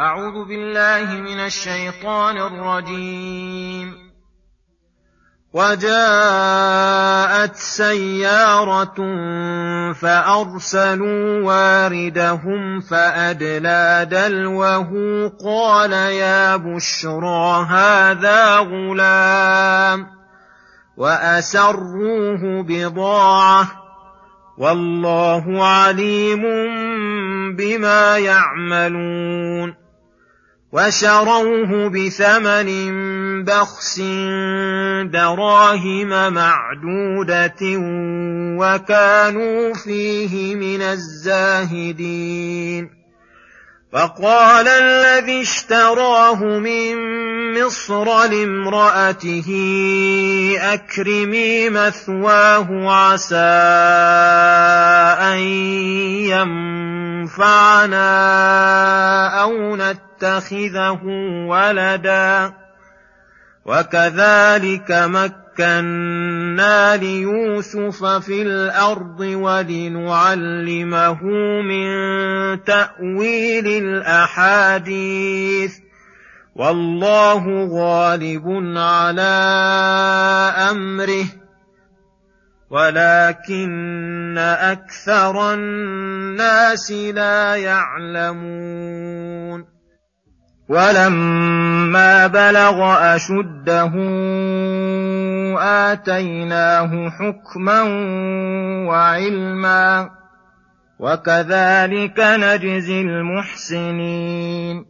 أعوذ بالله من الشيطان الرجيم. وجاءت سيارة فأرسلوا واردهم فأدلى دلوه قال يا بشرى هذا غلام وأسروه بضاعة والله عليم بما يعملون. وشروه بثمن بخس دراهم معدودة وكانوا فيه من الزاهدين. فقال الذي اشتراه من مصر لامرأته أكرمي مثواه عسى أن ينفعنا أو نتخذه ولدا. وكذلك مكنا ليوسف في الأرض ولنعلمه من تأويل الأحاديث. والله غالب على أمره. ولكن أكثر الناس لا يعلمون. ولما بلغ أشده آتيناه حكما وعلما وكذلك نجزي المحسنين.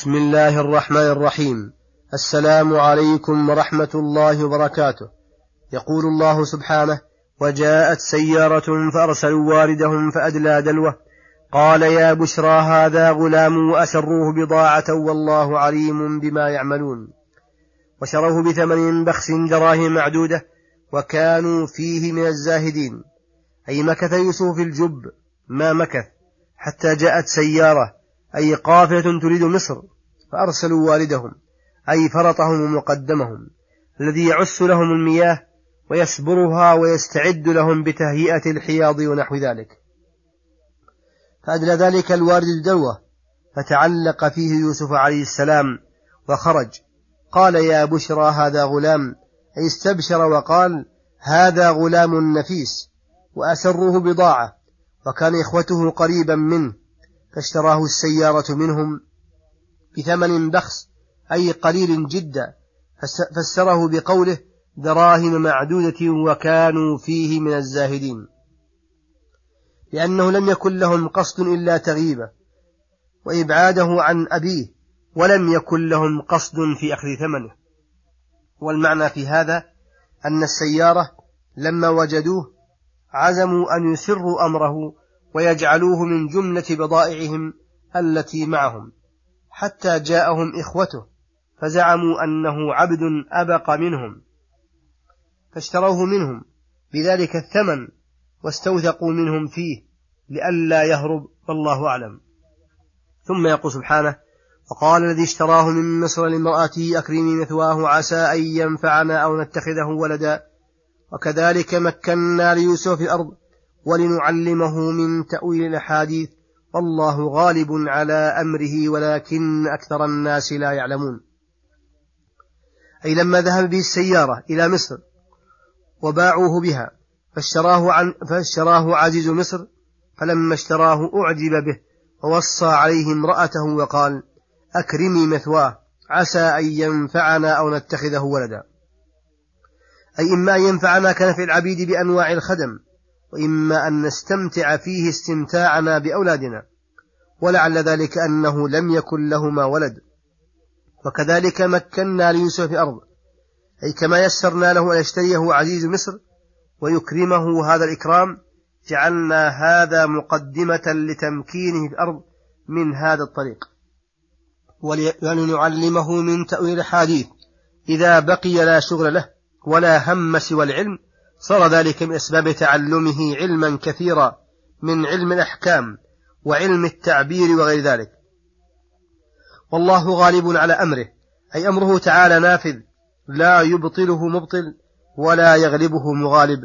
بسم الله الرحمن الرحيم. السلام عليكم ورحمة الله وبركاته. يقول الله سبحانه وجاءت سيارة فأرسلوا واردهم فأدلى دلوه. قال يا بشرى هذا غلام وأسروه بضاعة والله عليم بما يعملون. وشروه بثمن بخس دراهم معدودة وكانوا فيه من الزاهدين. أي مكث يوسف في الجب؟ ما مكث. حتى جاءت سيارة أي قافلة تريد مصر فأرسلوا والدهم أي فرطهم ومقدمهم الذي يعس لهم المياه ويسبرها ويستعد لهم بتهيئة الحياض ونحو ذلك. فأدلى ذلك الوارد الدلوة فتعلق فيه يوسف عليه السلام وخرج. قال يا بشرى هذا غلام. أي استبشر وقال هذا غلام نفيس وأسروه بضاعة وكان إخوته قريبا منه. فاشتراه السيارة منهم بثمن بخس أي قليل جدا فسره بقوله دراهم معدودة وكانوا فيه من الزاهدين. لأنه لم يكن لهم قصد إلا تغيبه وإبعاده عن أبيه ولم يكن لهم قصد في أخذ ثمنه. والمعنى في هذا أن السيارة لما وجدوه عزموا أن يسروا أمره ويجعلوه من جملة بضائعهم التي معهم حتى جاءهم إخوته فزعموا أنه عبد أبق منهم فاشتروه منهم بذلك الثمن واستوثقوا منهم فيه لئلا يهرب والله أعلم. ثم يقول سبحانه وقال الذي اشتراه من مصر لامرأته أكرمي مثواه عسى أن ينفعنا أو نتخذه ولدا وكذلك مكنا ليوسف في الأرض ولنعلمه من تأويل الأحاديث والله غالب على أمره ولكن أكثر الناس لا يعلمون. أي لما ذهب به السيارة إلى مصر وباعوه بها فاشتراه, عن فاشتراه عزيز مصر فلما اشتراه أعجب به ووصى عليه امرأته وقال أكرمي مثواه عسى أن ينفعنا أو نتخذه ولدا. أي إما أن ينفعنا كنفع العبيد بأنواع الخدم وإما أن نستمتع فيه استمتاعنا بأولادنا ولعل ذلك أنه لم يكن لهما ولد. وكذلك مكنا ليوسف في الأرض أي كما يسرنا له أن يشتريه عزيز مصر ويكرمه هذا الإكرام جعلنا هذا مقدمة لتمكينه في الأرض من هذا الطريق. ولنعلمه من تأويل الحديث إذا بقي لا شغل له ولا هم سوى العلم صار ذلك من أسباب تعلمه علما كثيرا من علم الأحكام وعلم التعبير وغير ذلك. والله غالب على أمره أي أمره تعالى نافذ لا يبطله مبطل ولا يغلبه مغالب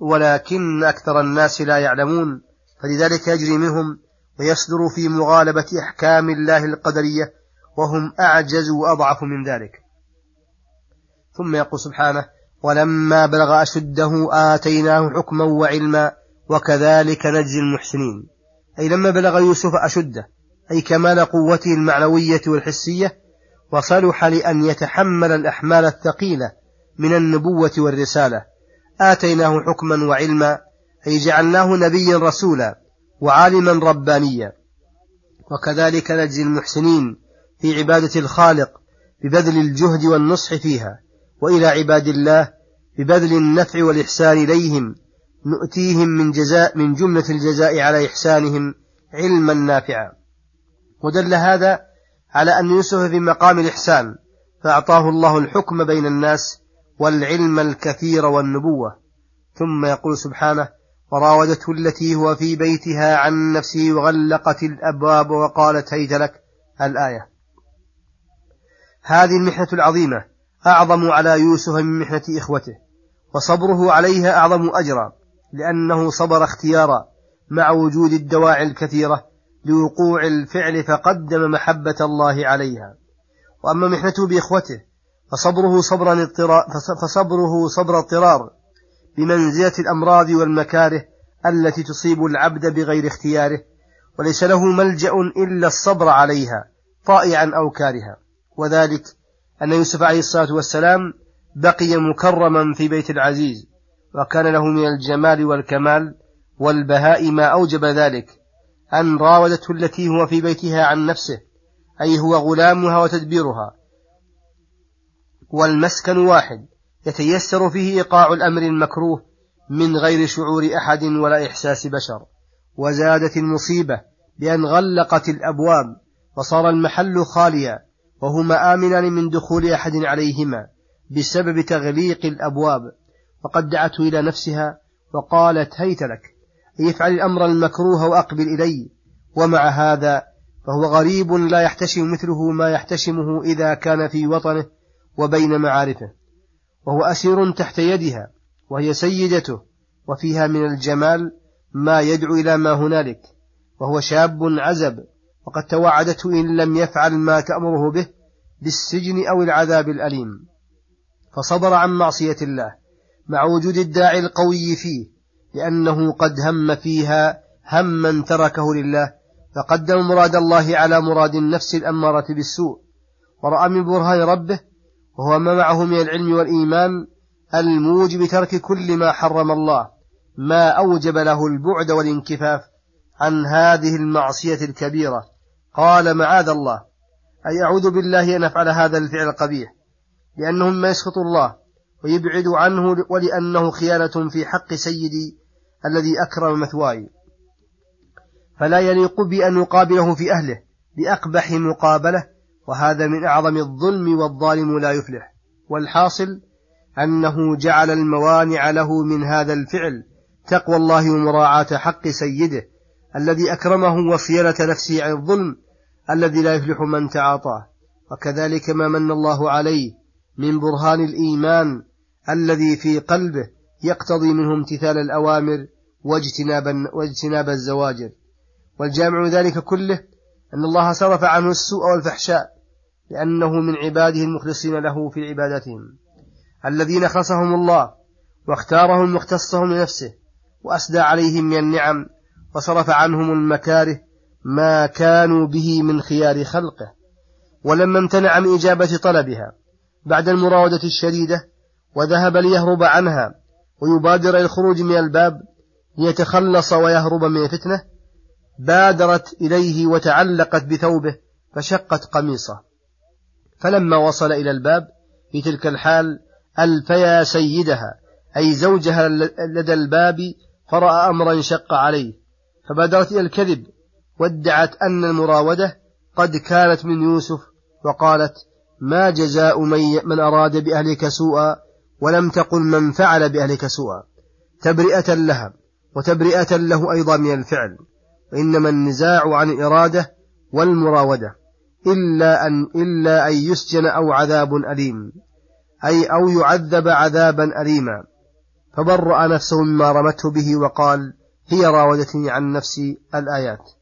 ولكن أكثر الناس لا يعلمون فلذلك يجري منهم ويصدر في مغالبة أحكام الله القدرية وهم أعجز وأضعف من ذلك. ثم يقول سبحانه ولما بلغ أشده آتيناه حكما وعلما وكذلك نجزي المحسنين. أي لما بلغ يوسف أشده أي كمال قوته المعنوية والحسية وصلح لأن يتحمل الأحمال الثقيلة من النبوة والرسالة. آتيناه حكما وعلما أي جعلناه نبيا رسولا وعالما ربانيا. وكذلك نجزي المحسنين في عبادة الخالق ببذل الجهد والنصح فيها. وإلى عباد الله ببذل النفع والإحسان إليهم نؤتيهم من جزاء من جملة الجزاء على إحسانهم علما نافعا. ودل هذا على أن يوسف في مقام الإحسان فأعطاه الله الحكم بين الناس والعلم الكثير والنبوة. ثم يقول سبحانه وراودته التي هو في بيتها عن نفسه وغلقت الأبواب وقالت هيت لك الآية. هذه المحنة العظيمة أعظم على يوسف من محنة إخوته وصبره عليها أعظم أجرا لأنه صبر اختيارا مع وجود الدواعي الكثيرة لوقوع الفعل فقدم محبة الله عليها. وأما محنته بإخوته فصبره صبرا اضطرار فصبره صبر اضطرار بمنزلة الأمراض والمكاره التي تصيب العبد بغير اختياره وليس له ملجأ إلا الصبر عليها طائعا أو كارها. وذلك أن يوسف عليه الصلاة والسلام بقي مكرما في بيت العزيز وكان له من الجمال والكمال والبهاء ما أوجب ذلك أن راودته التي هو في بيتها عن نفسه أي هو غلامها وتدبيرها. والمسكن واحد يتيسر فيه إيقاع الأمر المكروه من غير شعور أحد ولا إحساس بشر وزادت المصيبة بأن غلقت الأبواب وصار المحل خاليا. وهما آمنان من دخول أحد عليهما بسبب تغليق الأبواب وقد دعته إلى نفسها وقالت هيت لك أن يفعل الأمر المكروه وأقبل إلي ومع هذا فهو غريب لا يحتشم مثله ما يحتشمه إذا كان في وطنه وبين معارفه وهو أسير تحت يدها وهي سيدته وفيها من الجمال ما يدعو إلى ما هنالك وهو شاب عزب وقد توعدته إن لم يفعل ما تأمره به بالسجن أو العذاب الأليم. فصبر عن معصية الله مع وجود الداعي القوي فيه لأنه قد هم فيها هما تركه لله فقدم مراد الله على مراد النفس الأمارة بالسوء ورأى من برهان ربه وهو ما معه من العلم والإيمان الموجب ترك كل ما حرم الله ما أوجب له البعد والانكفاف عن هذه المعصية الكبيرة. قال معاذ الله أي أعوذ بالله أن أفعل هذا الفعل القبيح؟ لأنه ما يسخط الله ويبعد عنه ولأنه خيانة في حق سيدي الذي أكرم مثواي. فلا يليق بي أن يقابله في أهله بأقبح مقابلة وهذا من أعظم الظلم والظالم لا يفلح. والحاصل أنه جعل الموانع له من هذا الفعل تقوى الله ومراعاة حق سيده الذي أكرمه وصيانة نفسه عن الظلم الذي لا يفلح من تعاطاه. وكذلك ما من الله عليه من برهان الإيمان الذي في قلبه يقتضي منه امتثال الأوامر واجتناب, واجتناب الزواجر. والجامع ذلك كله أن الله صرف عنه السوء والفحشاء لأنه من عباده المخلصين له في عبادتهم. الذين خصهم الله واختارهم واختصهم لنفسه وأسدى عليهم من النعم وصرف عنهم المكاره ما كانوا به من خيار خلقه ولما امتنع من إجابة طلبها. بعد المراودة الشديدة وذهب ليهرب عنها ويبادر إلى الخروج من الباب ليتخلص ويهرب من الفتنة بادرت إليه وتعلقت بثوبه فشقت قميصه. فلما وصل إلى الباب في تلك الحال ألفيا سيدها أي زوجها لدى الباب فرأى أمرا شق عليه فبادرت إلى الكذب وادعت أن المراودة قد كانت من يوسف وقالت ما جزاء من أراد بأهلك سوءا ولم تقل من فعل بأهلك سوءا. تبرئة لها وتبرئة له أيضا من الفعل وإنما النزاع عن الإرادة والمراودة إلا أن إلا أن يسجن أو عذاب أليم أي أو يعذب عذابا أليما. فبرأ نفسه مما رمته به وقال هي راودتني عن نفسي الآيات.